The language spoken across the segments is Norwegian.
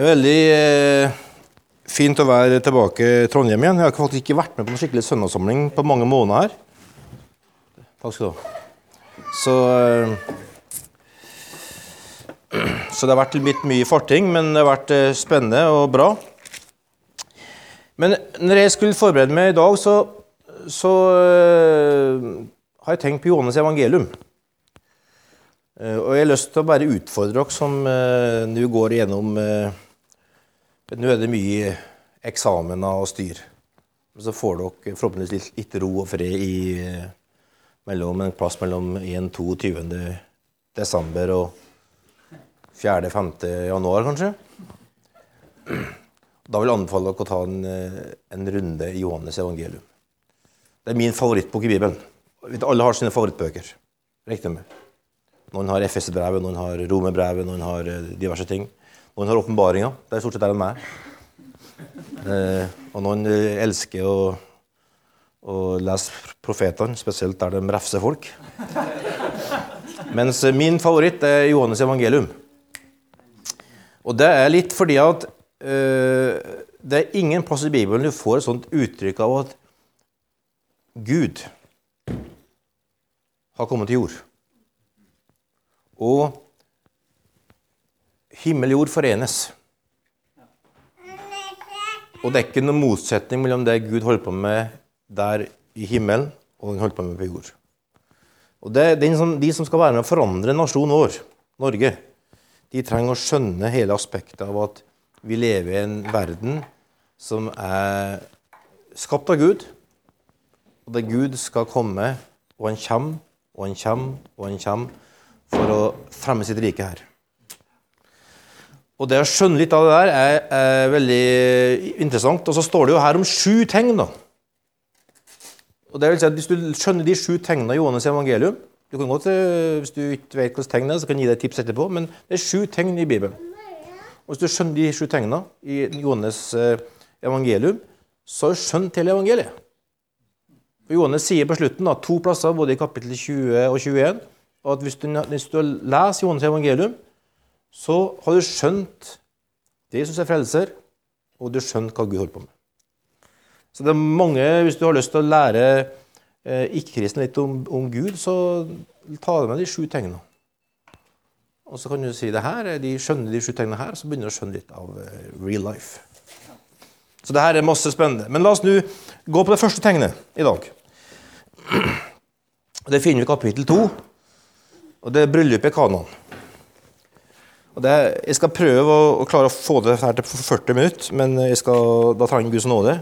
Det er veldig eh, fint å være tilbake i Trondheim igjen. Jeg har faktisk ikke vært med på en skikkelig søndagssamling på mange måneder her. Takk skal du ha. Så, eh, så det har vært litt mye farting, men det har vært eh, spennende og bra. Men når jeg skulle forberede meg i dag, så, så eh, har jeg tenkt på Johannes evangelium. Eh, og jeg har lyst til å bare utfordre dere som uh, nå går igjennom uh, Nå er det mye eksamener og styr. Så får dere forhåpentligvis litt, ro og fred i mellom, en plass mellom 1.-22. desember og 4.-5. januar, kanskje. Da vil jeg anbefale dere å ta en, en runde i Johannes evangelium. Det er min favorittbok i Bibelen. Alle har sine favorittbøker. Riktig med. Noen har FS-brevet, noen har Romerbrevet, noen har eh, diverse ting. Noen har åpenbaringer. Det er stort sett der de er. Eh, og noen eh, elsker å, å lese profetene, spesielt der de refser folk. Mens min favoritt er Johannes evangelium. Og det er litt fordi at eh, det er ingen plass i Bibelen du får et sånt uttrykk av at Gud har kommet til jord. Og himmel og jord forenes. Og det er ikke noen motsetning mellom det Gud holder på med der i himmelen, og han holder på med på jord. Og det, det som, De som skal være med å forandre nasjonen vår, Norge, de trenger å skjønne hele aspektet av at vi lever i en verden som er skapt av Gud, og der Gud skal komme, og han kommer, og han kommer, og han kommer for å fremme sitt rike her. Og Det å skjønne litt av det der er, er veldig interessant. Og så står det jo her om sju tegn. da. Og det vil si at Hvis du skjønner de sju tegnene i Johannes evangelium du kan godt, Hvis du ikke vet hvilke tegn det er, så kan jeg gi deg et tips etterpå. Men det er sju tegn i Bibelen. Og Hvis du skjønner de sju tegnene i Johannes eh, evangelium, så har du skjønt hele evangeliet. For Johannes sier på slutten da, to plasser, både i kapittel 20 og 21, og at hvis du, hvis du leser Johannes evangelium, så har du skjønt det Jesus er frelser, og du har skjønt hva Gud holder på med. Så det er mange, Hvis du har lyst til å lære eh, ikke-kristne litt om, om, Gud, så ta med de sju tegnene. Og så kan du si det her, de skjønner de sju tegnene her, så begynner du å skjønne litt av eh, real life. Så det her er masse spennende. Men la oss nå gå på det første tegnet i dag. Det finner vi i kapittel 2. Og det er bryllupet i Kanan. Og det, jeg skal prøve å, å, klare å få det her til 40 minutter, men skal, da trenger Guds nåde.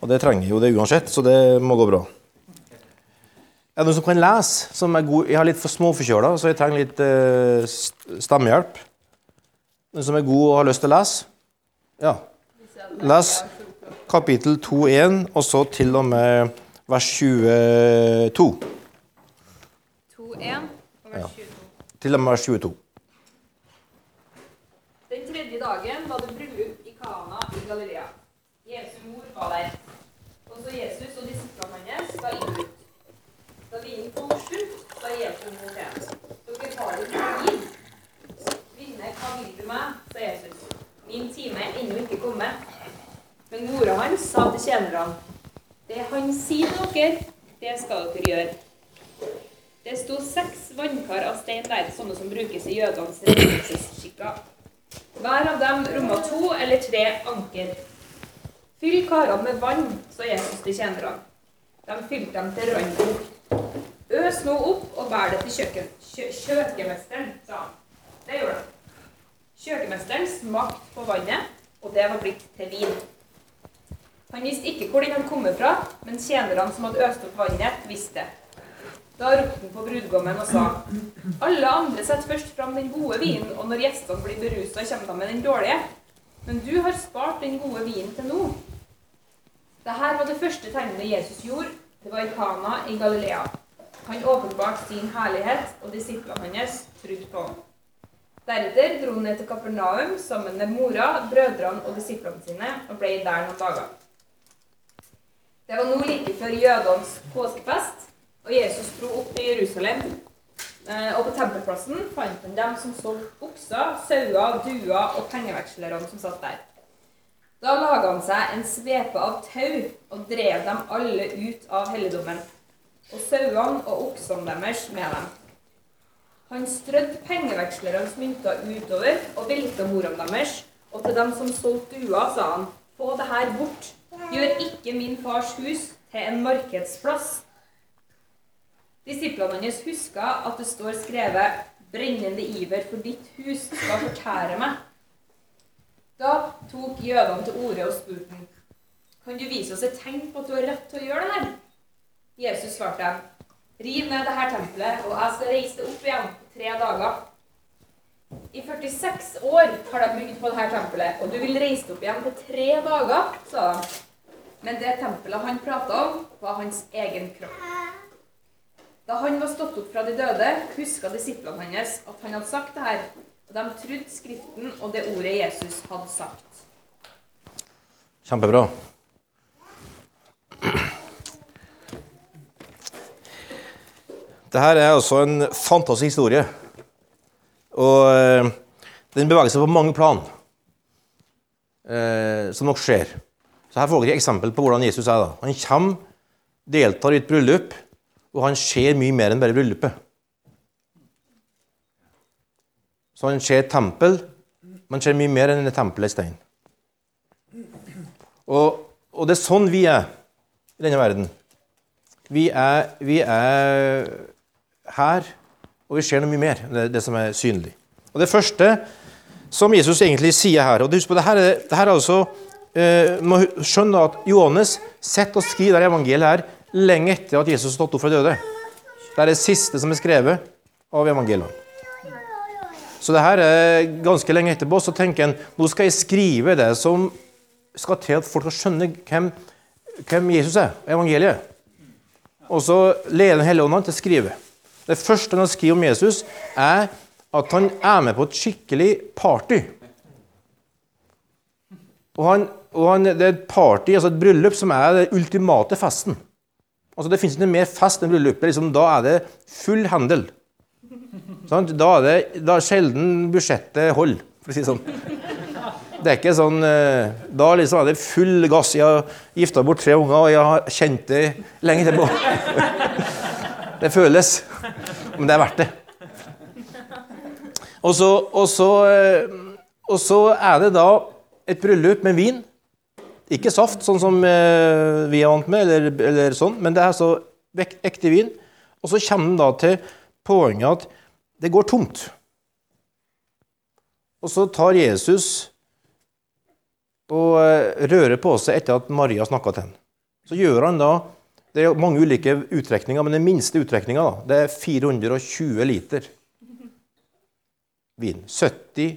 Og det trenger jo det uansett, så det må gå bra. Er det noen som kan lese? Som er god? Jeg har litt for småforkjøla, så jeg trenger litt eh, stemmehjelp. Noen som er god og har lyst til å lese? Ja. Les kapittel 2.1, og så til og med vers 22. 2.1. Ja. Til og med vers 22. Dagen var det bryllup i Kana i Galilea. Jesu mor var der. Også Jesus og disiplene hans var ut. Da vinen kom slutt, sa Jesus mot dem. Dere har ikke vin. Kvinne, hva vil du meg? sa Jesus. Min time er ennå ikke kommet. Men mora hans sa til tjenerne. Det han sier til dere, det skal dere gjøre. Det sto seks vannkar av stein der, sånne som brukes i jødenes renselsesskikker. Hver av dem rommet to eller tre anker. Fyll karene med vann, sa Jesus til tjenerne. De fylte dem til randen. Øs nå opp og bær det til kjøkken. Kjø kjøkkenmesteren, sa han. Det gjorde han. Kjøkkenmesteren smakte på vannet, og det var blitt til vin. Han visste ikke hvor den hadde kommet fra, men tjenerne som hadde øst opp vannet, visste det. Da ropte han på brudgommen og sa Alle andre setter først fram den gode vinen, og når gjestene blir berusa, kommer de med den dårlige. Men du har spart den gode vinen til nå. Dette var det første tegnet Jesus gjorde. Det var i Kana i Galilea. Han åpenbarte sin herlighet, og disiplene hans trodde på ham. Deretter dro han ned til Kapernaum sammen med mora, brødrene og disiplene sine, og ble der noen dager. Det var nå like før jødenes påskefest og Jesus dro opp til Jerusalem. Eh, Og på tempelplassen fant han dem som solgte okser, sauer, duer og pengevekslerne som satt der. Da laga han seg en svepe av tau og drev dem alle ut av helligdommen, og sauene og oksene deres med dem. Han strødde pengevekslernes mynter utover og velta morene deres, og til dem som solgte duer, sa han, få det her bort, gjør ikke min fars hus til en markedsplass. Disiplene hans huska at det står skrevet 'brennende iver for ditt hus skal fortære meg'. Da tok jødene til orde og spurte ham, 'Kan du vise oss et tegn på at du har rett til å gjøre det her?' Jesus svarte 'Riv ned dette tempelet, og jeg skal reise det opp igjen på tre dager.' I 46 år har de bygd på dette tempelet, og du vil reise det opp igjen på tre dager, sa de. Men det tempelet han prata om, var hans egen kropp. Da han var stått opp fra de døde, huska disiplene hans at han hadde sagt det her, og de trodde Skriften og det ordet Jesus hadde sagt. Kjempebra. Dette er altså en fantastisk historie. Og eh, den beveger seg på mange plan, eh, som nok skjer. Så Her får dere et eksempel på hvordan Jesus er. da. Han kommer, deltar i et bryllup, og han ser mye mer enn bare bryllupet. Så han ser tempel, men ser mye mer enn et tempel i stein. Og, og det er sånn vi er i denne verden. Vi er, vi er her, og vi ser noe mye mer enn det, det som er synlig. Og Det første som Jesus egentlig sier her og husk på, det her er, det her er altså, eh, må skjønne at Johannes sitter og skriver det evangeliet her lenge etter at Jesus stått opp fra døde. Det er det siste som er skrevet av evangeliene. Så det her er ganske lenge etterpå. Så tenker en nå skal jeg skrive det som skal til at folk skal skjønne hvem, hvem Jesus er, evangeliet. Og så leder Den hellige ånd til å skrive. Det første han skriver om Jesus, er at han er med på et skikkelig party. Og, han, og han, Det er et party, altså et bryllup, som er den ultimate festen. Altså Det fins ikke noe mer fest enn bryllupet. Liksom, da er det full handel. Sånn? Da er det da er sjelden budsjettet holder, for å si det sånn. Det er ikke sånn eh, Da liksom er det full gass. Jeg har gifta bort tre unger, og jeg har kjent det lenge etterpå. Det føles. Men det er verdt det. Og så, og så, eh, og så er det da et bryllup med vin. Ikke saft, sånn som eh, vi er vant med, eller, eller sånn, men det er så ekte vin. Og så kommer den da til poenget at det går tomt. Og så tar Jesus og eh, rører på seg etter at Maria snakka til ham. Så gjør han da Det er mange ulike uttrekninger, men den minste uttrekninga er 420 liter vin. 70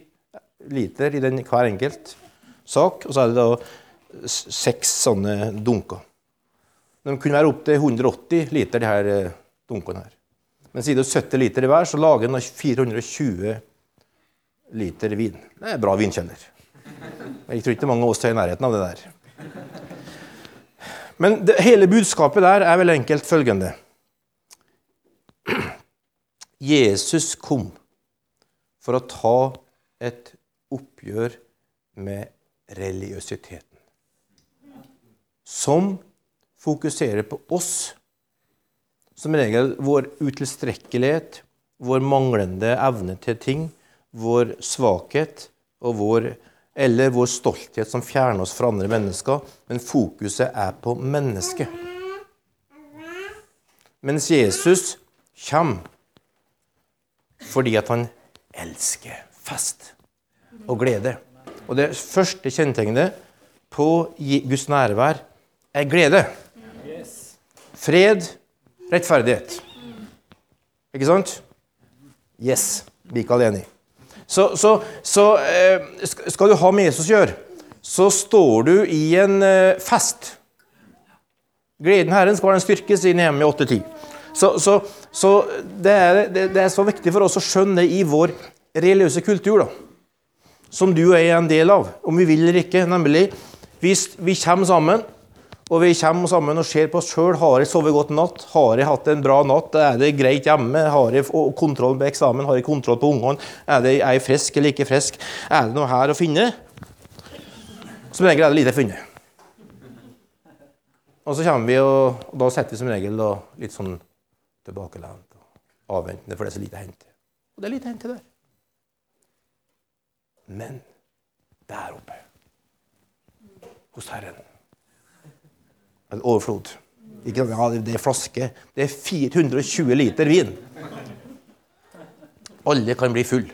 liter i den, hver enkelt sak, og så er det da seks sånne dunker. De kunne være opptil 180 liter, de her eh, dunkene her. Men siden det er 70 liter i hver, så lager den 420 liter vin. Det er bra vinkjeller. Jeg tror ikke mange av oss er i nærheten av det der. Men det, hele budskapet der er vel enkelt følgende. Jesus kom for å ta et oppgjør med religiøsiteten. Som fokuserer på oss. Som regel vår utilstrekkelighet, vår manglende evne til ting, vår svakhet vår eller vår stolthet som fjerner oss fra andre mennesker, men fokuset er på mennesket. Mens Jesus kommer fordi at han elsker fest og glede. Og det første kjennetegnet på Guds nærvær er glede. Fred, rettferdighet. Ikke sant? Yes. Mikael enig. Så, så, så eh, skal du ha med Jesus å gjøre, så står du i en eh, fest. Gleden Herren skal være en styrke, sier Nehemia 8.10. Så, så, så det, er, det, det, er, så viktig for oss å skjønne i vår religiøse kultur, da, som du er en del av, om vi vil eller ikke. Nemlig, hvis vi kommer sammen, Og vi kommer sammen og ser på oss sjøl. Har jeg sovet godt natt? Har jeg hatt en bra natt? Er det greit hjemme? Har jeg kontroll på eksamen? Har jeg kontroll på ungene? Er, det, er jeg frisk eller ikke frisk? Er det noe her å finne? Som regel er det lite funnet. Og så kommer vi, og, og da setter vi som regel da, litt sånn tilbakelent og avventende, for det er så lite å hente. Og det er lite å hente der. Men der oppe, hos Herren, en overflod. Ikke, ja, det er flaske. Det er 420 liter vin. Alle kan bli full.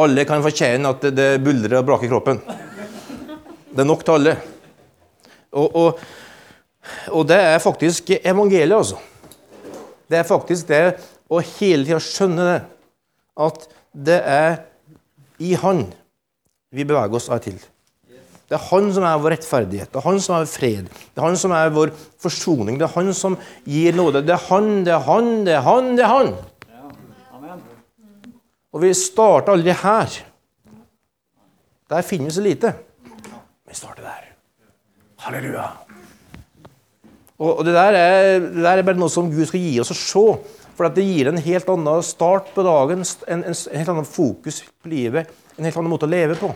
Alle kan fortjene at det, det buldrer og braker kroppen. Det er nok til alle. Og, og, og, det er faktisk evangeliet, altså. Det er faktisk det å hele tida skjønne det. At det er i Han vi beveger oss av til. Det er han som er vår rettferdighet, det er han som er fred, det er han som er vår forsoning. Det er han som gir nåde. Det er han, det er han, det er han, det er han. Og vi starter aldri her. Der finnes det lite. Vi starter der. Halleluja. Og det der, er, det der, er, bare noe som Gud skal gi oss å se. For det gir en helt annen start på dagen, en, en, en helt annen fokus på livet, en helt annen måte å leve på.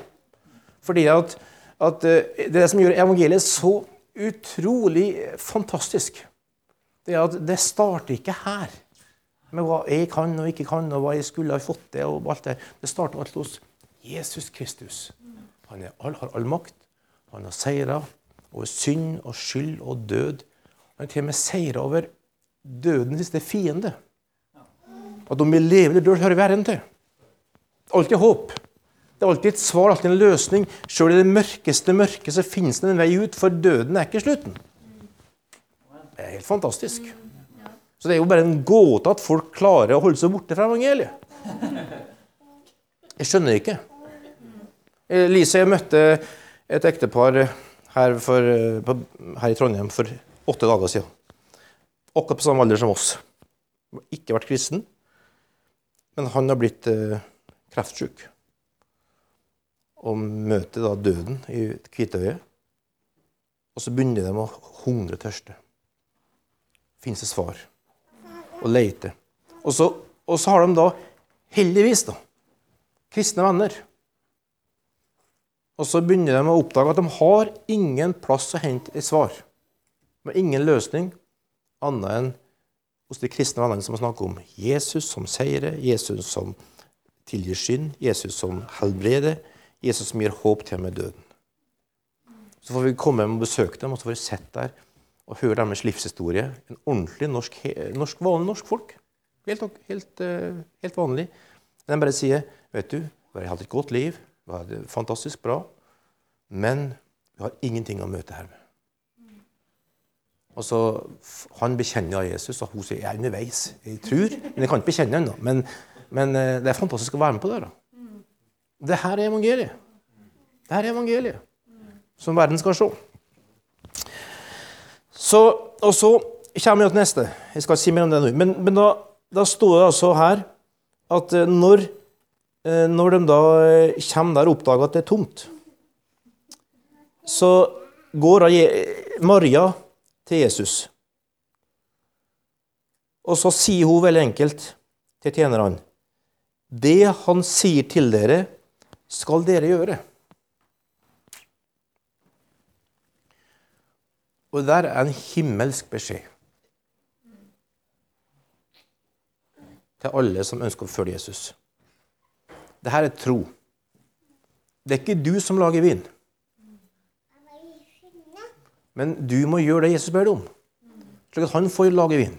Fordi at at eh, det det som gjør evangeliet så utrolig fantastisk. Det er at det starter ikke her, med hva jeg kan og ikke kan, og hva jeg skulle ha fått til. og alt Det Det starter alt hos Jesus Kristus. Han all, har all makt. Han har seira over synd og skyld og død. Han har til og med seira over dødens siste fiende. At om vi lever eller dør, hører vi Herren til. Alt er håp. Det er alltid et svar, alltid en løsning. Sjøl i det mørkeste mørke så finnes det en vei ut, for døden er ikke slutten. Det er helt fantastisk. Så det er jo bare en gåte at folk klarer å holde seg borte fra evangeliet. Jeg skjønner ikke. Lise, jeg møtte et ektepar her, for, her, i Trondheim for åtte dager siden. Akkurat på samme alder som oss. Ikke vært kristen, men han har blitt kreftsjuk kreftsyk og møter da døden i Kvitøyet. Og så begynner de å hungre tørste. Fins det svar? Og lete. Og så, og så, har de da, heldigvis, da, kristne venner. Og så begynner de å oppdage at de har ingen plass å hente et svar. De har ingen løsning annet enn hos de kristne vennene som snakker om Jesus som seirer, Jesus som tilgir synd, Jesus som helbreder, Jesus som gir håp til med døden. Så får vi komme hjem og besøke dem, og så får vi sett der og høre deres livshistorie. En ordentlig norsk, norsk vanlig norsk folk. Helt, helt, eh, helt vanlig. De bare sier vet du, vi har hatt et godt liv, vi har det fantastisk bra, men vi har ingenting å møte her med. Og så, Han bekjenner av Jesus, og hun sier jeg er underveis. Jeg tror, men jeg kan ikke bekjenne ennå. Men, men eh, det er fantastisk å være med på det. da. Det her er evangeliet. Det her er evangeliet som verden skal se. Så, og så kommer vi til neste. Jeg skal ikke si mer om det nå. Men, men da, da, står det altså her at eh, når, eh, når de da eh, kommer der og oppdager at det er tomt, så går Maria til Jesus. Og så sier hun veldig enkelt til tjenerne Det han sier til dere, skal dere gjøre. Og der er en himmelsk beskjed til alle som ønsker å følge Jesus. Dette er tro. Det er ikke du som lager vin. Men du må gjøre det Jesus ber deg om, slik at han får lage vin.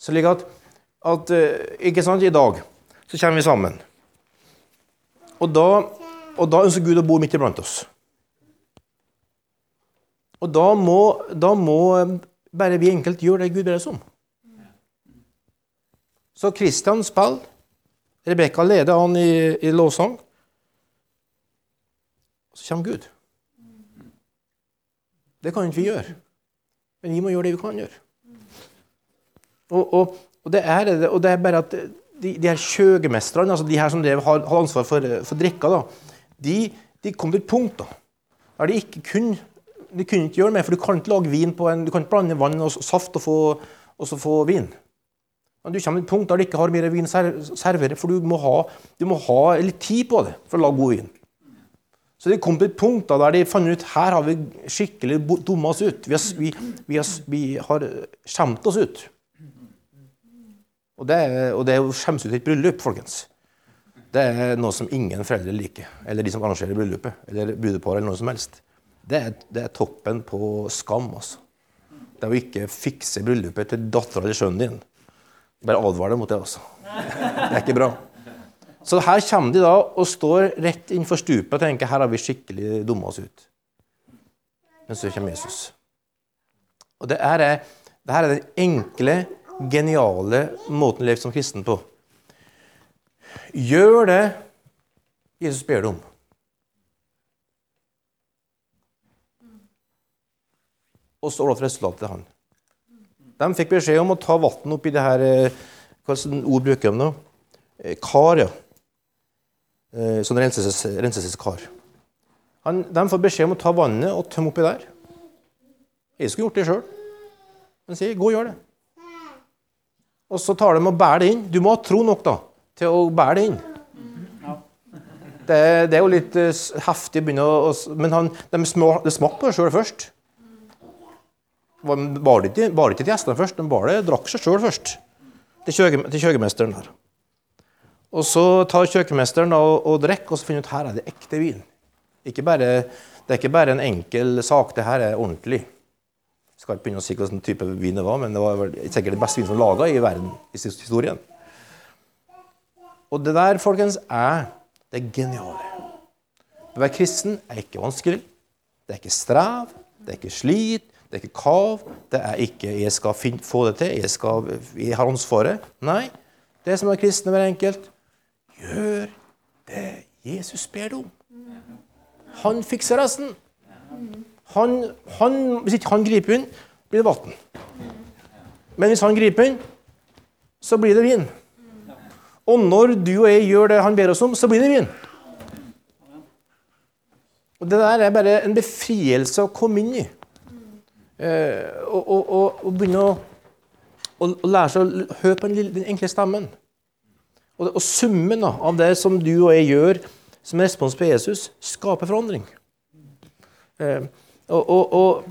Slik at, at eh, Ikke sant, i dag så kommer vi sammen. Og da, og da ønsker Gud å bo midt iblant oss. Og da må, da må eh, bare vi enkelt gjøre det Gud ber oss om. Så Kristian spiller. Rebekka leder han i, i lovsang. Så kommer Gud. Det kan ikke vi gjøre. Men vi må gjøre det vi kan gjøre. Og, og, og, det, er, og det er bare at de, her kjøgemestrene, altså de her som har, har ansvar for, for drikka, da, de, de kom til et punkt da, der de ikke kunne de kunne ikke gjøre mer, for du kan ikke lage vin på en, du kan ikke blande vann og saft og få, og så få vin. Men du kommer til et punkt der du ikke har mer vin å servere, for du må, ha, du må ha litt tid på det for å lage god vin. Så de kom til et punkt da der de fant ut her har vi skikkelig dumma oss ut. Vi har, vi, vi har, vi har skjemt oss ut. Og det, er- og det er å skjemmes ut i et bryllup, folkens. Det er noe som ingen foreldre liker. Eller de som arrangerer bryllupet. Eller brudeparet, eller noe som helst. Det er, det er toppen på skam, altså. Det er å ikke fikse bryllupet til dattera eller sønnen din. Bare advar deg mot det, altså. Det er ikke bra. Så her kommer de da og står rett innenfor stupet og tenker her har vi skikkelig dumma oss ut. Men så kommer Jesus. Og det her er, det her er den enkle, geniale måten å leve som kristen på. Gjør det Jesus ber deg om. Og så overlater resultatet til han. De fikk beskjed om å ta vann oppi det her eh, Hva ord bruker de nå? Eh, Kar, ja. Eh, Sånn renselseskar. De får beskjed om å ta vannet og tømme oppi der. Jeg skulle gjort det sjøl. Men sier gå og gjør det. Og så tar de og bærer det inn. Du må ha tro nok da, til å bære det inn. Det, det er jo litt eh, heftig å begynne å Men han, de, små, de smakte på det sjøl først. Var bar det ikke det til gjestene først, de bar det, drakk seg sjøl først. Til, kjøkken, til kjøkkenmesteren der. Og så tar kjøkkenmesteren og, og drikker, og så finner ut her er det ekte vin. Ikke bare, det er ikke bare en enkel sak, det her er ordentlig. Skal ikke begynne å si hvilken type vin det var, men det var sikkert det beste vinet som var laga i verden i historien. Og det der, folkens, er det geniale. Å være kristen er ikke vanskelig. Det er ikke strev, det er ikke slit, det er ikke kav. Det er ikke 'jeg skal finne, få det til', jeg, skal, 'jeg har ansvaret'. Nei. Det som er kristen, er enkelt. Gjør det Jesus ber deg om. Han fikser resten. Han, han, hvis ikke han griper inn, blir det vann. Men hvis han griper inn, så blir det vin. Og når du og jeg gjør det han ber oss om, så blir det vin. Og Det der er bare en befrielse å komme inn i. Eh, og, og, og, begynne å, å, lære seg å høre på den, den enkle stemmen. Og summen da, av det som du og jeg gjør som respons på Jesus, skaper forandring. Eh, og og,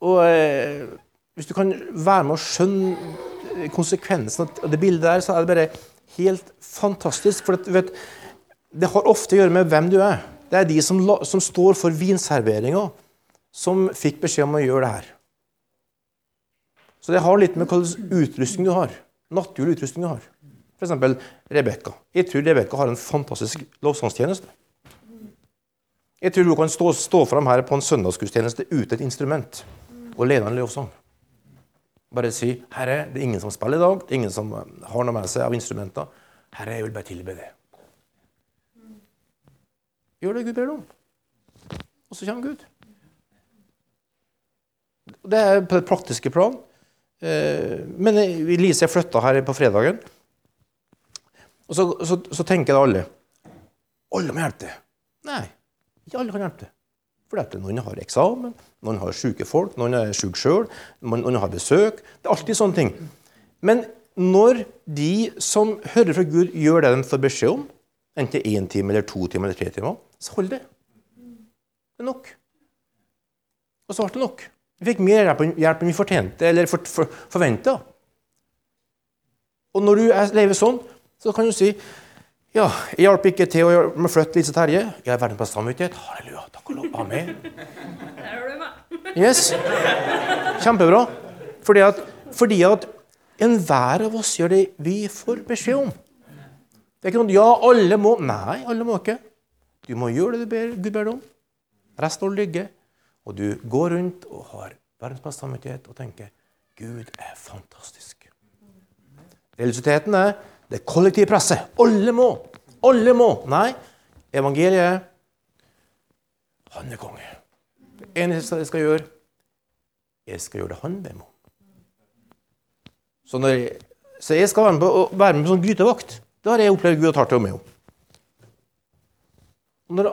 og, eh, hvis du kan være med å skjønne konsekvensen av det bildet der, så er det bare helt fantastisk. For at, vet, det har ofte å gjøre med hvem du er. Det er de som, som står for vinserveringa, som fikk beskjed om å gjøre det her. Så det har litt med hva slags utrustning du har. Naturlig utrustning du har. F.eks. Rebekka. Jeg tror Rebekka har en fantastisk lovsangstjeneste. Jeg tror hun kan stå, stå fram her på en søndagsgudstjeneste uten et instrument og lede en lovsang. Bare si 'Herre, det er ingen som spiller i dag, det er ingen som har noe med seg av instrumenter.' 'Herre, jeg vil bare tilbe det.' Gjør det Gud ber deg om. Og så kommer Gud. Det er på det praktiske plan. Eh, Men Lise flytta her på fredagen. Og så, så, så tenker da alle Alle må hjelpe til. Nei, ikke alle kan hjelpe til. For noen har eksamen, noen har syke folk, noen er syke sjøl, noen har besøk. Det er alltid sånne ting. Men når de som hører fra Gud, gjør det de får beskjed om, enten én time eller to timer eller tre timer, så holder det. Det er nok. Og så ble det nok. Vi fikk mer hjelp enn vi fortjente eller for, for, forventa. Og når du er, lever sånn, så kan du si ja, jeg hjalp ikke til å med å flytte Lise Terje. Jeg er verdens beste samvittighet. Halleluja. Takk og lov. Amen. Der du meg. Yes. Kjempebra. Fordi at, fordi at enhver av oss gjør det vi får beskjed om. Det er ikke noe, ja, alle må Nei, alle må ikke. Du må gjøre det du ber, Gud ber deg om. Resten av ligge. Og du går rundt og har verdens beste samvittighet og tenker Gud er fantastisk. Realiteten er det kollektive presset. Alle må. Alle må. Nei, evangeliet Han er konge. Det eneste jeg skal gjøre, jeg skal gjøre det han ber meg om. Så, jeg, så jeg skal være med på, være med på sånn grytevakt. Det har jeg opplevd Gud har tatt til meg om. Og når,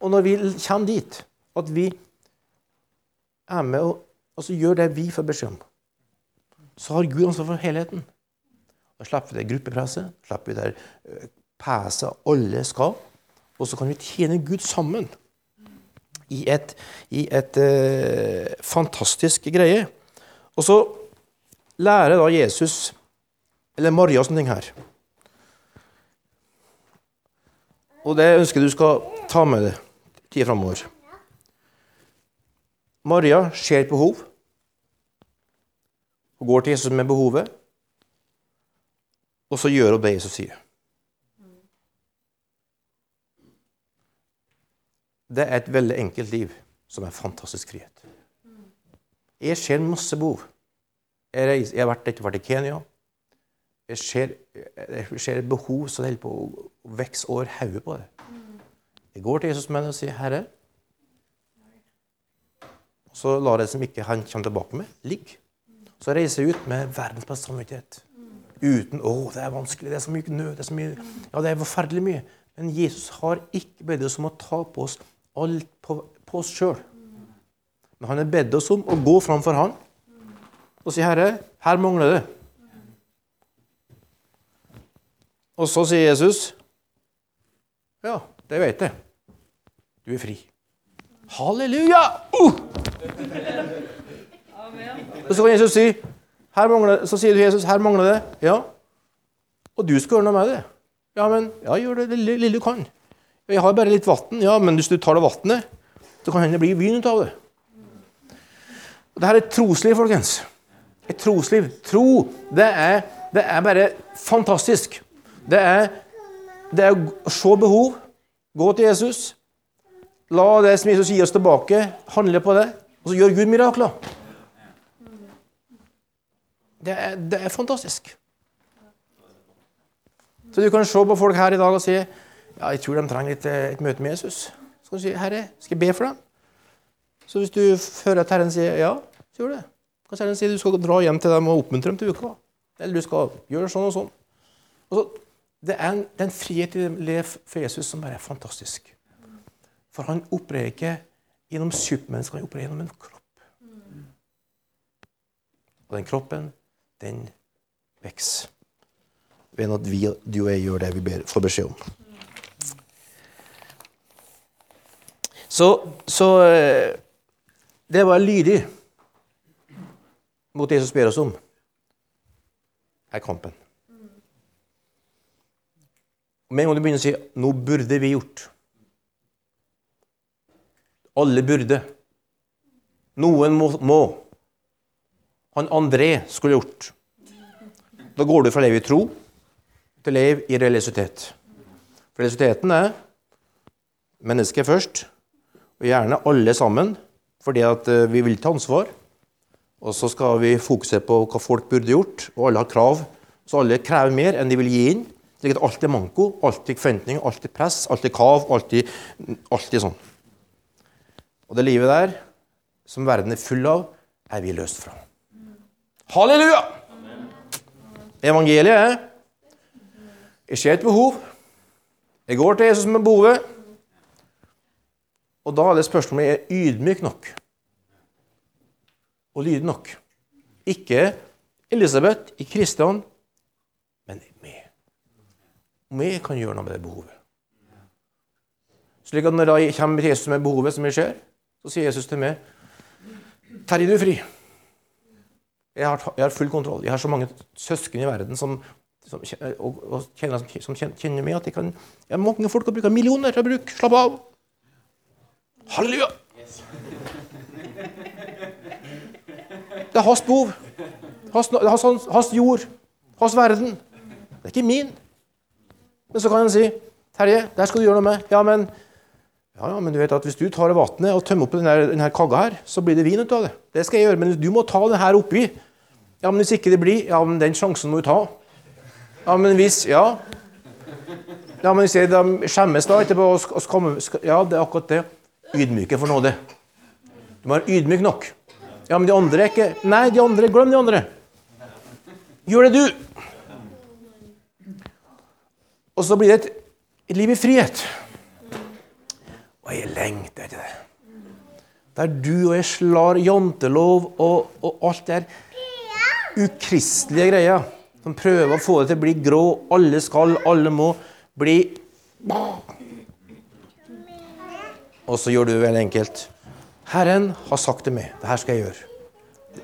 og når vi kommer dit at vi er med og altså, gjør det vi får beskjed om, så har Gud ansvar for helheten. Da slipper vi det gruppepresset, slipper vi det eh, peset alle skal, og så kan vi tjene Gud sammen i et, i et eh, fantastisk greie. Og så lærer da Jesus, eller Maria, sånne ting her. Og det ønsker jeg du skal ta med deg tida framover. Maria ser et behov. Hun går til Jesus med behovet, og så gjør hun det Jesus sier. Det er et veldig enkelt liv som er fantastisk frihet. Jeg ser masse behov. Jeg, reiser, jeg har vært, vært i Kenya. Jeg ser, jeg ser et behov som holder på å vokse over hodet på det. Jeg går til Jesus med det og sier, 'Herre' så lar jeg det som ikke han kommer tilbake med, ligge. Så reiser jeg ut med verdens beste samvittighet. Uten 'Å, det er vanskelig, det er så mye nød, det er så mye Ja, det er forferdelig mye. Men Jesus har ikke bedt oss om å ta på oss alt på, på oss sjøl. Men han har bedt oss om å gå framfor han og si, 'Herre, her mangler det'. Og så sier Jesus, 'Ja, det vet jeg. Du er fri.' Halleluja! Uh! Og så kan Jesus si, så sier du Jesus, 'Her mangler det.' Ja. Og du skal gjøre noe med det. Ja, men ja, gjør det lille, lille du kan. Jeg har bare litt vann. Ja, men hvis du tar det vannet, så kan hende det bli vin ut av det. Og Dette er et trosliv, folkens. Et trosliv. Tro, det er, det er bare fantastisk. Det er, det er å se behov, gå til Jesus, la det som Jesus gir oss tilbake, handle på det, og så gjør Gud mirakler. Det er, det er fantastisk. Så du kan se på folk her i dag og si ja, jeg tror de trenger et, et møte med Jesus. Så kan du si Herre, skal jeg be for dem? Så hvis du hører at Herren sier ja, så gjør det. Kanskje Herren sier du skal dra hjem til dem og oppmuntre dem til uka. Eller du skal gjøre sånn og sånn. Og så, det er en, det er en frihet i livet for Jesus som bare er fantastisk. For han opererer ikke gjennom supermennesker, han opererer gjennom en kropp. Og den kroppen, den vokser. Ved at vi, du og jeg gjør det vi ber, får beskjed om. Så, så eh, det var lydig mot det Jesus ber oss om, er kampen. Med en gang du begynner å si 'nå burde vi gjort' Alle burde. Noen må. må. Han André skulle gjort. Da går du fra å leve i tro til å leve i religiøsitet. For er mennesket først, og gjerne alle sammen, fordi at eh, vi vil ta ansvar. Og så skal vi fokusere på hva folk burde gjort, og alle har krav. Så alle krever mer enn de vil gi inn. Slik at alt er manko, alltid forventning, alltid press, alltid kav, alltid, alltid sånn. Og det livet der, som verden er full av, er vi løst fra. Halleluja! Evangeliet er ser et behov. Jeg går til Jesus med behovet. Og da er det spørsmålet er jeg ydmyk nok og lydig nok. Ikke Elisabeth, ikke Kristian, men meg. Om jeg kan gjøre noe med det behovet. Slik at når jeg kommer til Jesus med behovet som jeg ser, så sier Jesus til meg Terje, du er fri. Jeg har, jeg har, full kontroll. Jeg har så mange søsken i verden som, som, og, og kjenner, som, kjenner meg at jeg kan Jeg har mange folk som bruker millioner til å bruke. Slapp av. Halleluja! Det er hans behov. Hans, hans, hans jord. Hans verden. Det er ikke min. Men så kan han si Terje, det skal du gjøre noe med. Ja, men ja, ja, men du vet at hvis du tar vannet og tømmer opp denne, denne kagga her, så blir det vin ut av det. Det skal jeg gjøre, men du må ta det her oppi. Ja, men hvis ikke det blir Ja, men den sjansen må du ta. Ja, men hvis Ja. Ja, men hvis jeg De skjemmes da etterpå og skal, skal, Ja, det er akkurat det. Ydmyke for nåde. Du må være ydmyk nok. Ja, men de andre er ikke Nei, de andre, glem de andre. Gjør det, du. Og så blir det et, et liv i frihet. Og jeg lengter etter det. Der du og jeg slår jantelov og, og alt det ukristelige greier. Som prøver å få det til å bli grå. Alle skal, alle må bli Og så gjør du det veldig enkelt. Herren har sagt til meg. Det her skal jeg gjøre.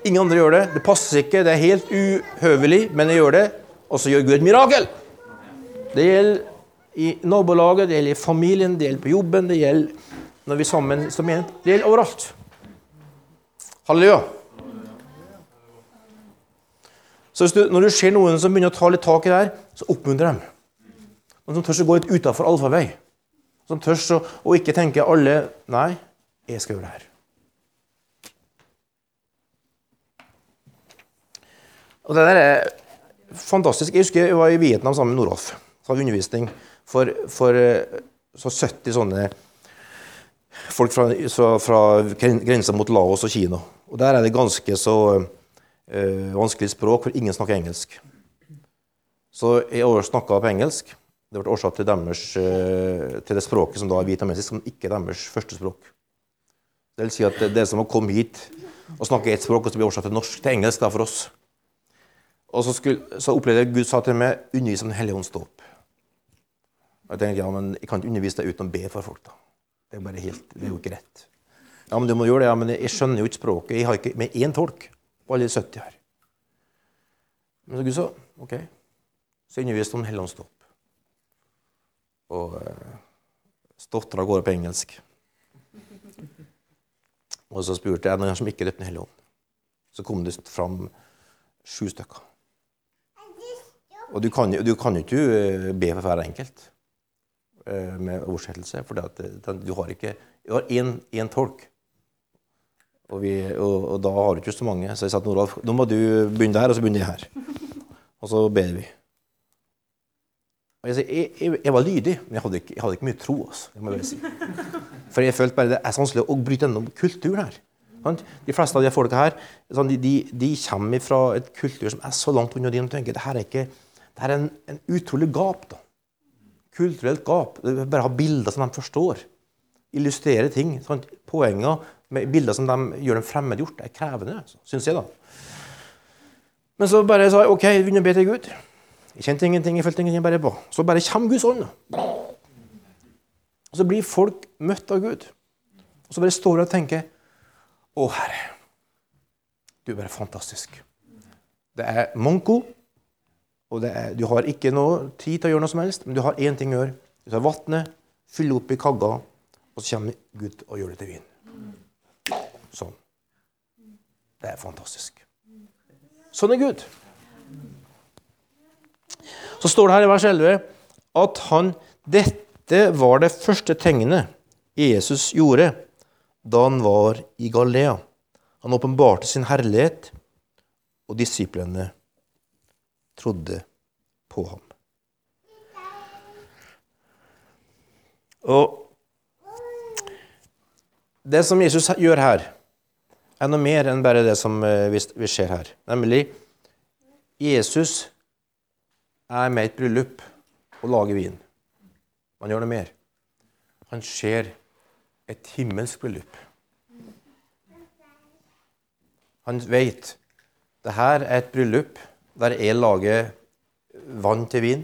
Ingen andre gjør det. Det passer ikke, det er helt uhøvelig, men jeg gjør det. Og så gjør Gud et mirakel. Det gjelder i nabolaget, det gjelder i familien, det gjelder på jobben, det gjelder når vi sammen som menighet. Det gjelder overalt. Halleluja. Så du, når du ser noen som begynner å ta litt tak i det her, så oppmuntrer dem. Noen som tør å gå litt utafor allfarvei. Som tør å, ikke tenke alle Nei, jeg skal gjøre det her. Og det der er fantastisk. Jeg husker jeg var i Vietnam sammen med Noralf. Så hadde vi undervisning for, for så 70 sånne folk fra, fra, fra grensa mot Laos og Kina. Og der er det ganske så uh, vanskelig språk, for ingen snakker engelsk. Så jeg snakka på engelsk. Det ble årsak til, deres, uh, til det språket som da er vietnamesisk, som ikke er deres første språk. Det vil si at det, er som å komme hit og snakke ett språk, og så blir årsak til norsk til engelsk da, for oss. Og så, skulle, så opplevde jeg Gud sa til meg 'undervis om Den hellige ånds dåp'. Jeg tenkte ja, men jeg kan ikke undervise deg uten å be for folk. da. Det er bare helt, det er jo ikke rett. Ja, men du må gjøre det. Ja, men jeg skjønner jo ikke språket. Jeg har ikke med én tolk på alle de 70 her. Men så Gud sa OK. Så underviste om Den hellige ånds dåp. Og eh, stotra av gårde på engelsk. Og så spurte jeg noen som ikke døpte Den. Så kom det fram sju stykker. Og du kan, du kan ikke eh, be for hver enkelt eh, med oversettelse, for du har ikke Du har én tolk. Og, vi, og, og, da har du ikke så mange. Så jeg sa til Noralf nå må du begynne der, og så begynner jeg her. Og så ber vi. Og jeg, jeg, jeg, jeg var lydig, men jeg hadde ikke, hadde ikke mye tro. Altså, jeg må bare si. For jeg følte bare det er så vanskelig å bryte gjennom kulturen her. De fleste av de folka her sånn, de, de, de, kommer fra et kultur som er så langt unna din. tenker det her er, ikke, det her er en, en utrolig gap. da. Kulturelt gap. Bare ha bilder som de forstår. Illustrere ting. Sånn. Poenger bilder som de gjør dem fremmedgjort, er krevende, syns jeg. da. Men så bare sa jeg OK, jeg begynner å be til Gud. Jeg kjente ingenting, jeg følte ingenting, bare på. Så bare kommer Guds ånd. Og så blir folk møtt av Gud. Og så bare står de og tenker Å, Herre, du er bare fantastisk. Det er manko, og er, du har ikke noe tid til å gjøre noe som helst, men du har én ting å gjøre. Du tar vannet, fyller opp i kagga, og så kommer Gud og gjør det til vin. Sånn. Det er fantastisk. Sånn er Gud. Så står det her i vers 11 at han Dette var det første tegnet Jesus gjorde da han var i Galilea. Han åpenbarte sin herlighet, og disiplene trodde på ham. Og Det som Jesus gjør her, er noe mer enn bare det som eh, vi ser her. Nemlig Jesus er med i et bryllup og lager vin. Han gjør noe mer. Han ser et himmelsk bryllup. Han vet det her er et bryllup der jeg lager vann til vin.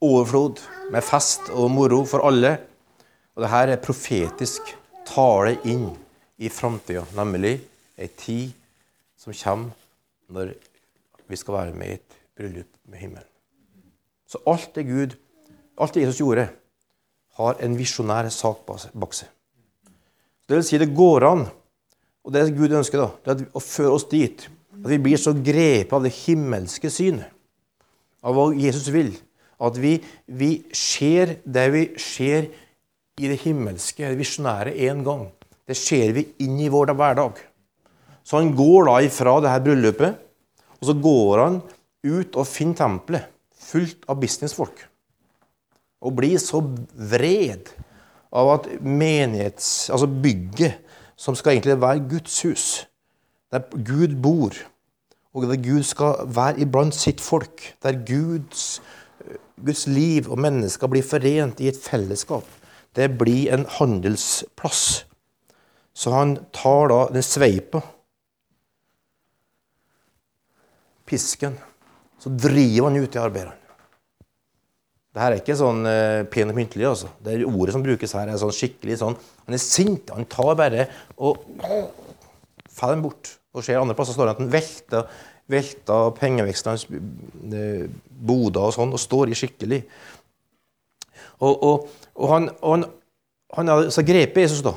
Overflod med fest og moro for alle. Og det her er profetisk tale inn i framtida, nemlig ei tid som kommer når vi skal være med i et bryllup med himmelen. Så alt det Gud, alt det Jesus gjorde, har en visjonær sak bak seg. Det vil si, det går an, og det Gud ønsker, da, det er å føre oss dit at vi blir så grepet av det himmelske synet, av hva Jesus vil, at vi, vi ser det vi ser i det himmelske, det visjonære, én gang. Det ser vi inn i vår hverdag. Så han går da ifra det her bryllupet, og så går han ut og finner tempelet fullt av businessfolk. Og blir så vred av at menighets, altså bygget, som skal egentlig være Guds hus, der Gud bor, og der Gud skal være iblant sitt folk, der Guds, Guds liv og mennesker blir forent i et fellesskap, det blir en handelsplass Så han tar da den sveipa, pisken, så driver han ut i arbeideren. Det her er ikke sånn eh, pen og myntelig. altså. Det er Ordet som brukes her, er sånn skikkelig sånn Han er sint. Han tar bare og faller dem bort. Og ser andre plasser står det at han velter, velter pengevekslene, eh, boder og sånn, og står i skikkelig. Og, og, og han, og han, han har altså grepet Jesus da,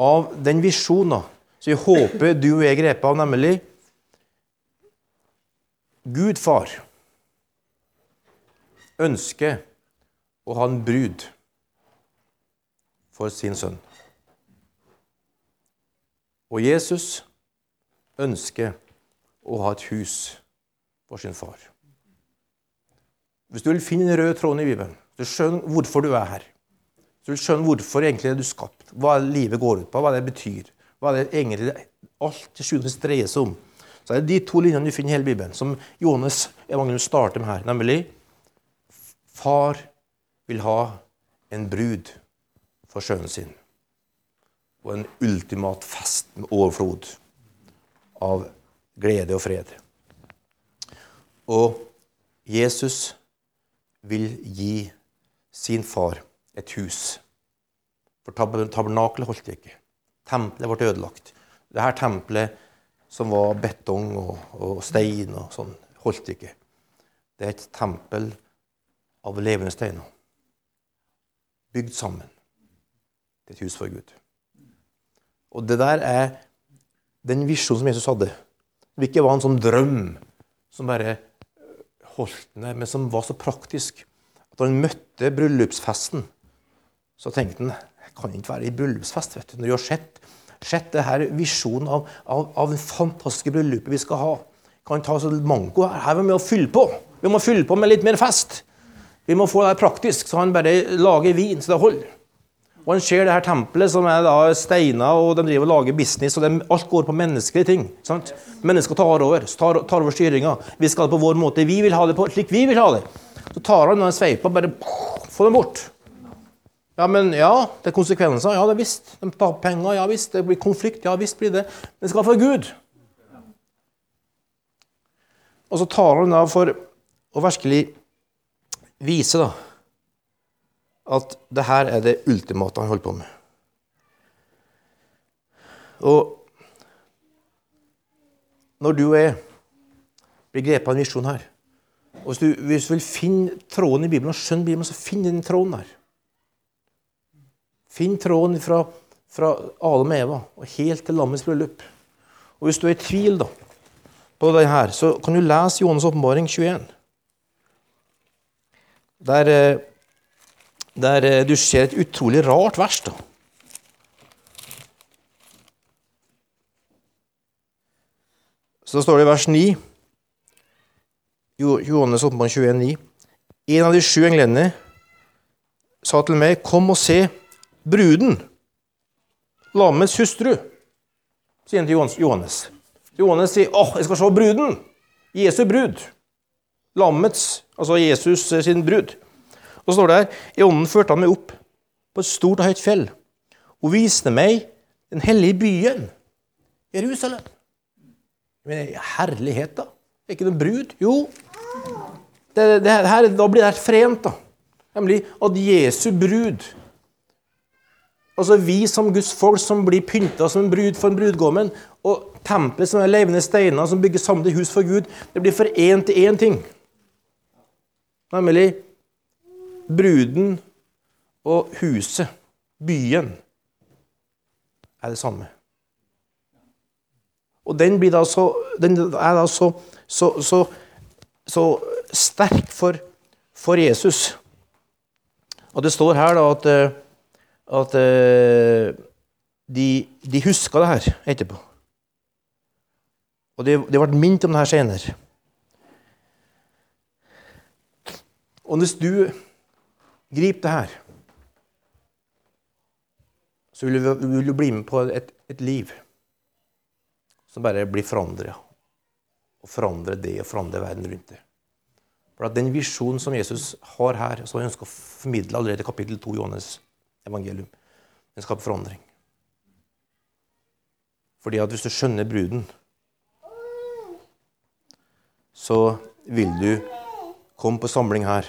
av den visjonen som jeg håper du og jeg grep av, nemlig Gud far ønsker å ha en brud for sin sønn. Og Jesus ønsker å ha et hus for sin far. Hvis du vil finne den røde tråden i Bibelen, så skjønner hvorfor du er her, hvis du vil skjønne hvorfor egentlig er du skapt, hva livet går ut på, hva det betyr, hva det egentlig alt til sjuende dreier seg om, så det er de to linjene du finner i hele Bibelen, som Johannes evangelium starter med her, nemlig Far vil ha en brud for sønnen sin. Og en ultimat fest med overflod av glede og fred. Og Jesus vil gi sin far et hus. For tabernakelet holdt ikke. Tempelet ble ødelagt. Dette tempelet som var betong og, og stein og sånn, holdt ikke. Det er et tempel av levende steiner. Bygd sammen til et hus for Gud. Og det der er den visjonen som Jesus hadde. Det ikke var en sånn drøm som bare holdt ned, men som var så praktisk. At han møtte bryllupsfesten, så tenkte han jeg kan ikke være i bryllupsfest. vet du, Når jeg har sett det her visjonen av, av, av det fantastiske bryllupet vi skal ha. Kan ta så manko her. Her må vi fylle på. Vi må fylle på med litt mer fest. Vi må få det her praktisk, så han bare lager vin så det holder. Og han ser det her tempelet som er da steiner, og de driver og lager business. og de, Alt går på menneskelige ting. sant? Mennesker tar over tar, tar over styringa. Vi skal på vår måte. Vi vil ha det på slik vi vil ha det. Så tar han og sveiper bare får dem bort. Ja, men ja, det er konsekvenser. Ja, det er visst. De tar penger. Ja visst. Det blir konflikt. Ja visst blir det. Men det skal for Gud. Og så tar han da for å virkelig vise da, at det her er det ultimate han holder på med. Og når du og jeg blir grepet av en visjon her og Hvis du, hvis vil finne tråden i Bibelen og skjønne Bibelen, så finn den tråden her. Finn tråden fra, fra Adam og Eva og helt til lammets bryllup. Og Hvis du er i tvil da, på det her, så kan du lese Johannes' åpenbaring 21. Der, eh, der, eh, du ser et utrolig rart vers. da. Så står det i vers 9, Johannes åpenbaring 21, 9. En av de sju englene sa til meg, 'Kom og se' bruden, lammets hustru, sier han til Johannes. Johannes sier, 'Å, jeg skal se bruden'. Jesu brud. Lammets, altså Jesus sin brud. Og så står det her I ånden førte han meg opp på et stort og høyt fjell og viste meg den hellige byen, Jerusalem. Men herlighet, da? Er ikke det brud? Jo. Det, det her, da blir det frent, da. Nemlig at Jesu brud Altså vi som Guds folk som blir pynta som en brud for en brudgommen, og tempelet som er levende steiner som bygger sammen hus for Gud, det blir for én til én ting. Nemlig bruden og huset, byen, er det samme. Og den, blir da så, er da så, så, så, så sterk for, for, Jesus. Og det står her da at eh, at uh, de, de huska det her etterpå. Og de, de ble minnet om det her senere. Og hvis du griper det her, så vil du, vil du bli med på et, et, liv som bare blir forandra. Og forandre det og forandre verden rundt det. For at Den visjonen som Jesus har her, som han ønsker å formidle allerede i kapittel 2 i Johannes evangelium. Den skaper forandring. Fordi at hvis du skjønner bruden, så vil du komme på samling her.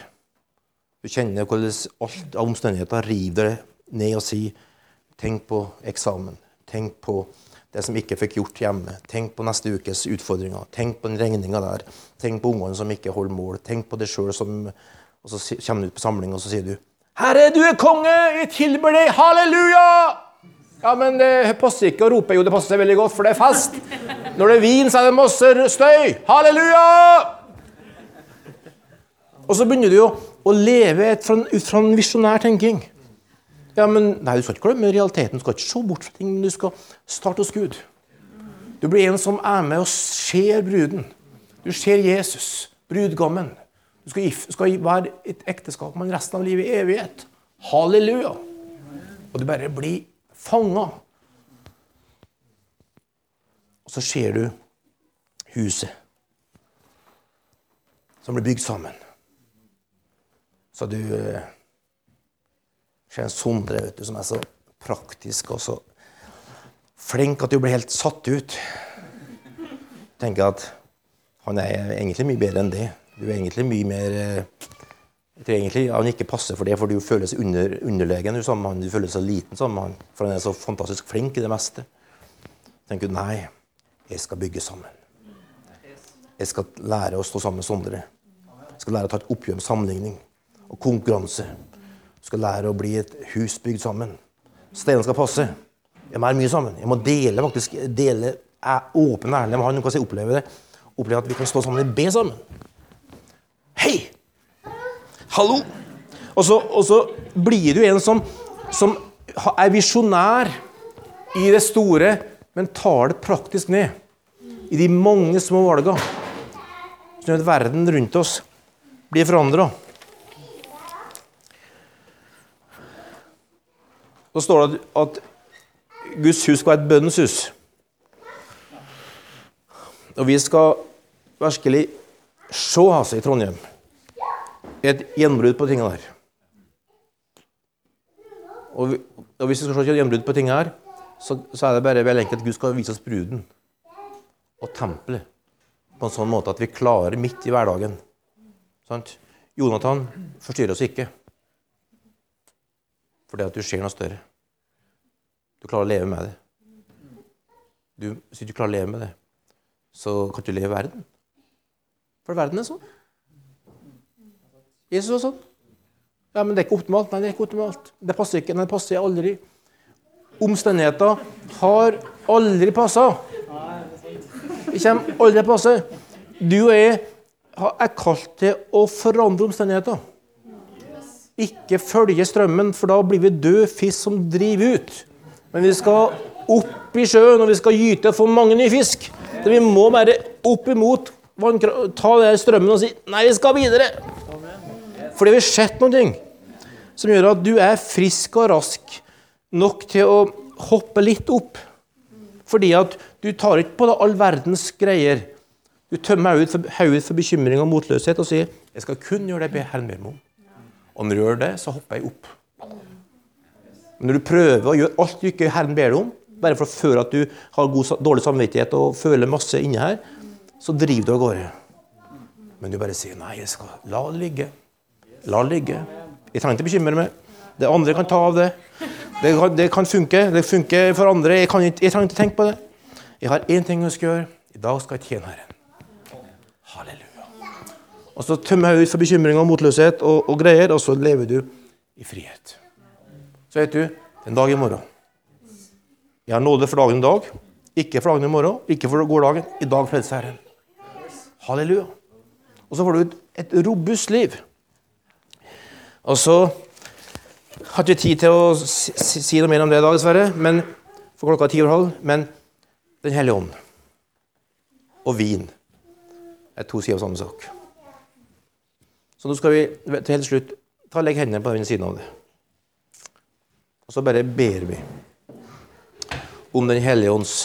Du kjenner hvordan alt av omstendigheter river deg ned og sier Tenk på eksamen. Tenk på det som ikke fikk gjort hjemme. Tenk på neste ukes utfordringer. Tenk på den regninga der. Tenk på ungene som ikke holder mål. Tenk på deg sjøl som Og så kommer du ut på samling, og så sier du Herre, du er konge! Jeg tilber deg! Halleluja! Ja, men det passer ikke å rope. Jo, det passer veldig godt, for det er fest. Når det er vin, så er det masse støy. Halleluja! Og så begynner du jo å leve ut fra, fra en visjonær tenking. Ja, men nei, Du skal ikke glemme realiteten. Du skal ikke se bort fra ting, men du skal starte hos Gud. Du blir en som er med og ser bruden. Du ser Jesus, brudgommen. Du skal, skal være et ekteskap med resten av livet i evighet. Halleluja! Og du bare blir fanga. Og så ser du huset som blir bygd sammen. Så du eh, ser en Sondre vet du, som er så praktisk og så flink at du blir helt satt ut. tenker at han er egentlig mye bedre enn det. Du er egentlig mye mer eh, jeg tror egentlig han ikke passer for det, for du føler seg under, underlegen du, sammen. Du føler seg liten sammen med han, for han er så fantastisk flink i det meste. tenker du nei, jeg skal bygge sammen. Jeg skal lære å stå sammen med Sondre. Jeg skal lære å ta et oppgjør med sammenligning og konkurranse. Jeg skal lære å bli et hus bygd sammen. Steinene skal passe. Jeg må være mye sammen. Jeg må dele faktisk, dele, er åpen og ærlig med han. Hvordan jeg opplever det. Oppleve at vi kan stå sammen og be sammen. Hei! Hallo! Og så, og så blir du en som, som er visjonær i det store, men tar det praktisk ned. I de mange små valga. Sånn at verden rundt oss blir forandra. Så står det at Guds hus skal være et bønnens hus. Og vi skal virkelig se altså i Trondheim et gjennombrudd på tingene her. Og, og hvis vi skal se et gjennombrudd på tingene her, så, så er det bare veldig enkelt at Gud skal vise oss bruden og tempelet på en sånn måte at vi klarer midt i hverdagen. Sant? Jonathan forstyrrer oss ikke fordi at du ser noe større. Du klarer å leve med det. Du, hvis du ikke klarer å leve med det, så kan du leve i verden. For verden er sånn. Jesus var sånn. Ja, men det er ikke optimalt. Nei, det er ikke optimalt. Det passer ikke. Nei, det passer aldri. Omstendigheter har aldri passa. Det kommer aldri til å passe. Du og jeg er kalt til å forandre omstendigheter. Ikke følge strømmen, for da blir vi død fisk som driver ut. Men vi skal opp i sjøen, og vi skal gyte og få mange nye fisk. Så vi må bare opp imot ta den strømmen og si nei, vi skal videre. Fordi vi har noen ting som gjør at du er frisk og rask nok til å hoppe litt opp. Fordi at du tar ikke på deg all verdens greier. Du tømmer hodet for, for bekymring og motløshet og sier jeg skal kun gjøre det Herren ber meg om. Og når du gjør det, så hopper jeg opp. Men når du prøver å gjøre alt du ikke Herren ber deg om, bare for å føle at du har god, dårlig samvittighet og føler masse inni her, så driver du av gårde. Men du bare sier nei, jeg skal la det ligge. La det ligge. Jeg trenger ikke bekymre meg. Det andre kan ta av det. Det kan, det kan funke. Det funker for andre. Jeg, ikke, jeg trenger ikke tenke på det. Jeg har én ting jeg skal gjøre. I dag skal jeg tjene Herren. Halleluja. Og så tømmer jeg ut for bekymringer og motløshet og, og greier, og så lever du i frihet. Så vet du, det er en dag i morgen. Jeg har nåde for dagen i dag. Ikke for dagen i morgen, ikke for gårsdagen. I dag frelser Herren. Halleluja. Og så får du et, et robust liv. Og så har ikke tid til å si noe mer om det i dag, dessverre. Men, for klokka er ti over halv. Men Den hellige ånd og vin er to sider av samme sak. Så nå skal vi til helt slutt ta legge hendene på den siden av det. Og så bare ber vi om Den hellige ånds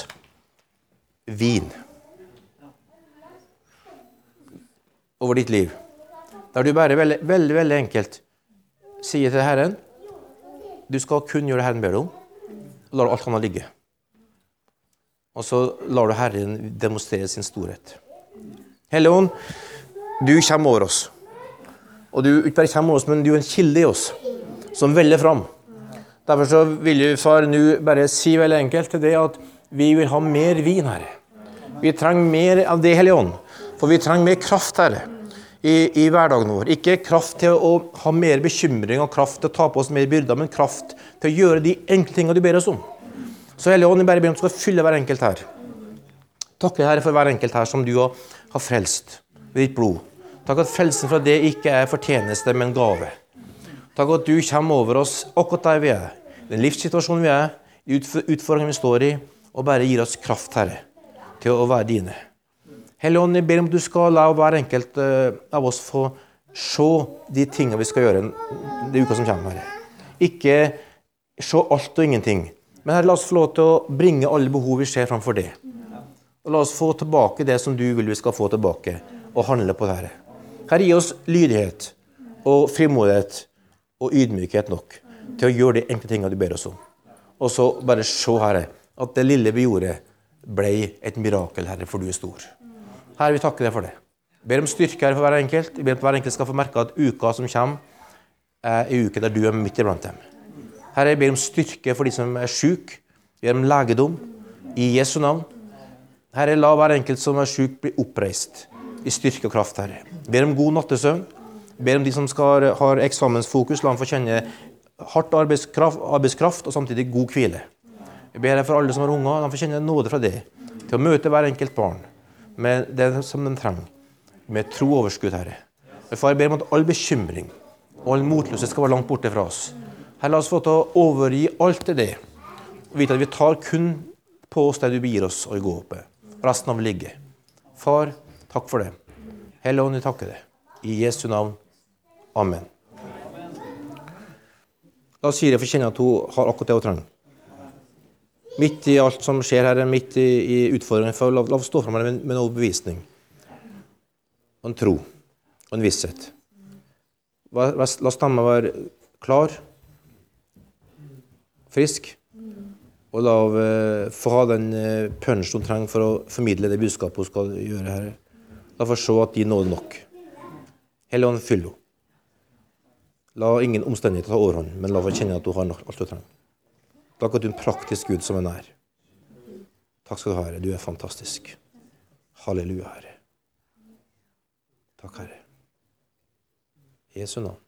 vin over ditt liv. Der du bare veldig, veldig, veldig enkelt sier til Herren du skal kun gjøre det Herren ber deg om, og lar alt annet ligge. Og så lar du Herren demonstrere sin storhet. Hellige Ånd, du kommer over oss. Og du ikke bare kommer over oss, men du er en kilde i oss som veller fram. Derfor så vil vi far nå bare si veldig enkelt til det at vi vil ha mer vin, Herre. Vi trenger mer av det, Hellige Ånd. For vi trenger mer kraft, Herre, i, i hverdagen vår. Ikke kraft til å ha mer bekymring og kraft til å ta på oss mer byrder, men kraft til å gjøre de enkle tingene du ber oss om. Så Hellige Ånd, jeg bare ber om du skal fylle hver enkelt her. Takk, Herre, for hver enkelt her som du har frelst ved ditt blod. Takk at frelsen fra det ikke er fortjeneste, men gave. Takk at du kommer over oss akkurat der vi er, den livssituasjonen vi er, i utfordringene vi står i, og bare gir oss kraft, Herre, til å være dine. Hellige Ånd, jeg ber om du skal la hver enkelt eh, av oss få se de tingene vi skal gjøre den uka som kommer. Herre. Ikke se alt og ingenting. Men herre, la oss få lov til å bringe alle behov vi ser framfor det. Og la oss få tilbake det som du vil vi skal få tilbake, og handle på det. Herre, Herre gi oss lydighet og frimodighet og ydmykhet nok til å gjøre de enkle tingene du ber oss om. Og så bare se, Herre, at det lille vi gjorde, ble et mirakel, Herre, for du er stor. Herre, vi takker deg for det. Jeg ber om styrke her for hver enkelt. Jeg ber om at hver enkelt skal få merke at uka som kommer, er en uke der du er midt iblant dem. Herre, jeg ber om styrke for de som er syke. Jeg ber om legedom i Jesu navn. Herre, la hver enkelt som er syk, bli oppreist i styrke og kraft, Herre. Jeg ber om god nattesøvn. Jeg ber om de som skal, har eksamensfokus, la dem få kjenne hardt arbeidskraft, arbeidskraft, og samtidig god hvile. Jeg ber for alle som har unger, de får kjenne nåde fra det. Til å møte hver enkelt barn med det som de trenger. Med trooverskudd, Herre. Far, jeg ber om at all bekymring og all motløshet skal være langt borte fra oss. Her, La oss få til å overgi alt til det. Og vite at vi tar kun på oss det du begir oss å gå opp med. Resten av ligge. Far, takk for det. Hellige Ånd, vi takker deg. I Jesu navn. Amen. La jeg for kjenne at hun har akkurat det hun trenger. Midt i alt som skjer her, midt i, i utfordringen, for la, oss stå fram med, med noe bevisning. Og en tro. Og en visshet. La, stemmen være klar frisk. Og la henne få ha den eh, punch hun trenger for å formidle det budskapet hun skal gjøre her. La henne se at de nådde nok. Hellige Ånd, fyll henne. La ingen omstendigheter ta overhånd, men la henne kjenne at hun har alt hun trenger. At du er en praktisk Gud som en er. Takk skal du ha, Herre. Du er fantastisk. Halleluja, Herre. Takk, Herre. Jesu navn.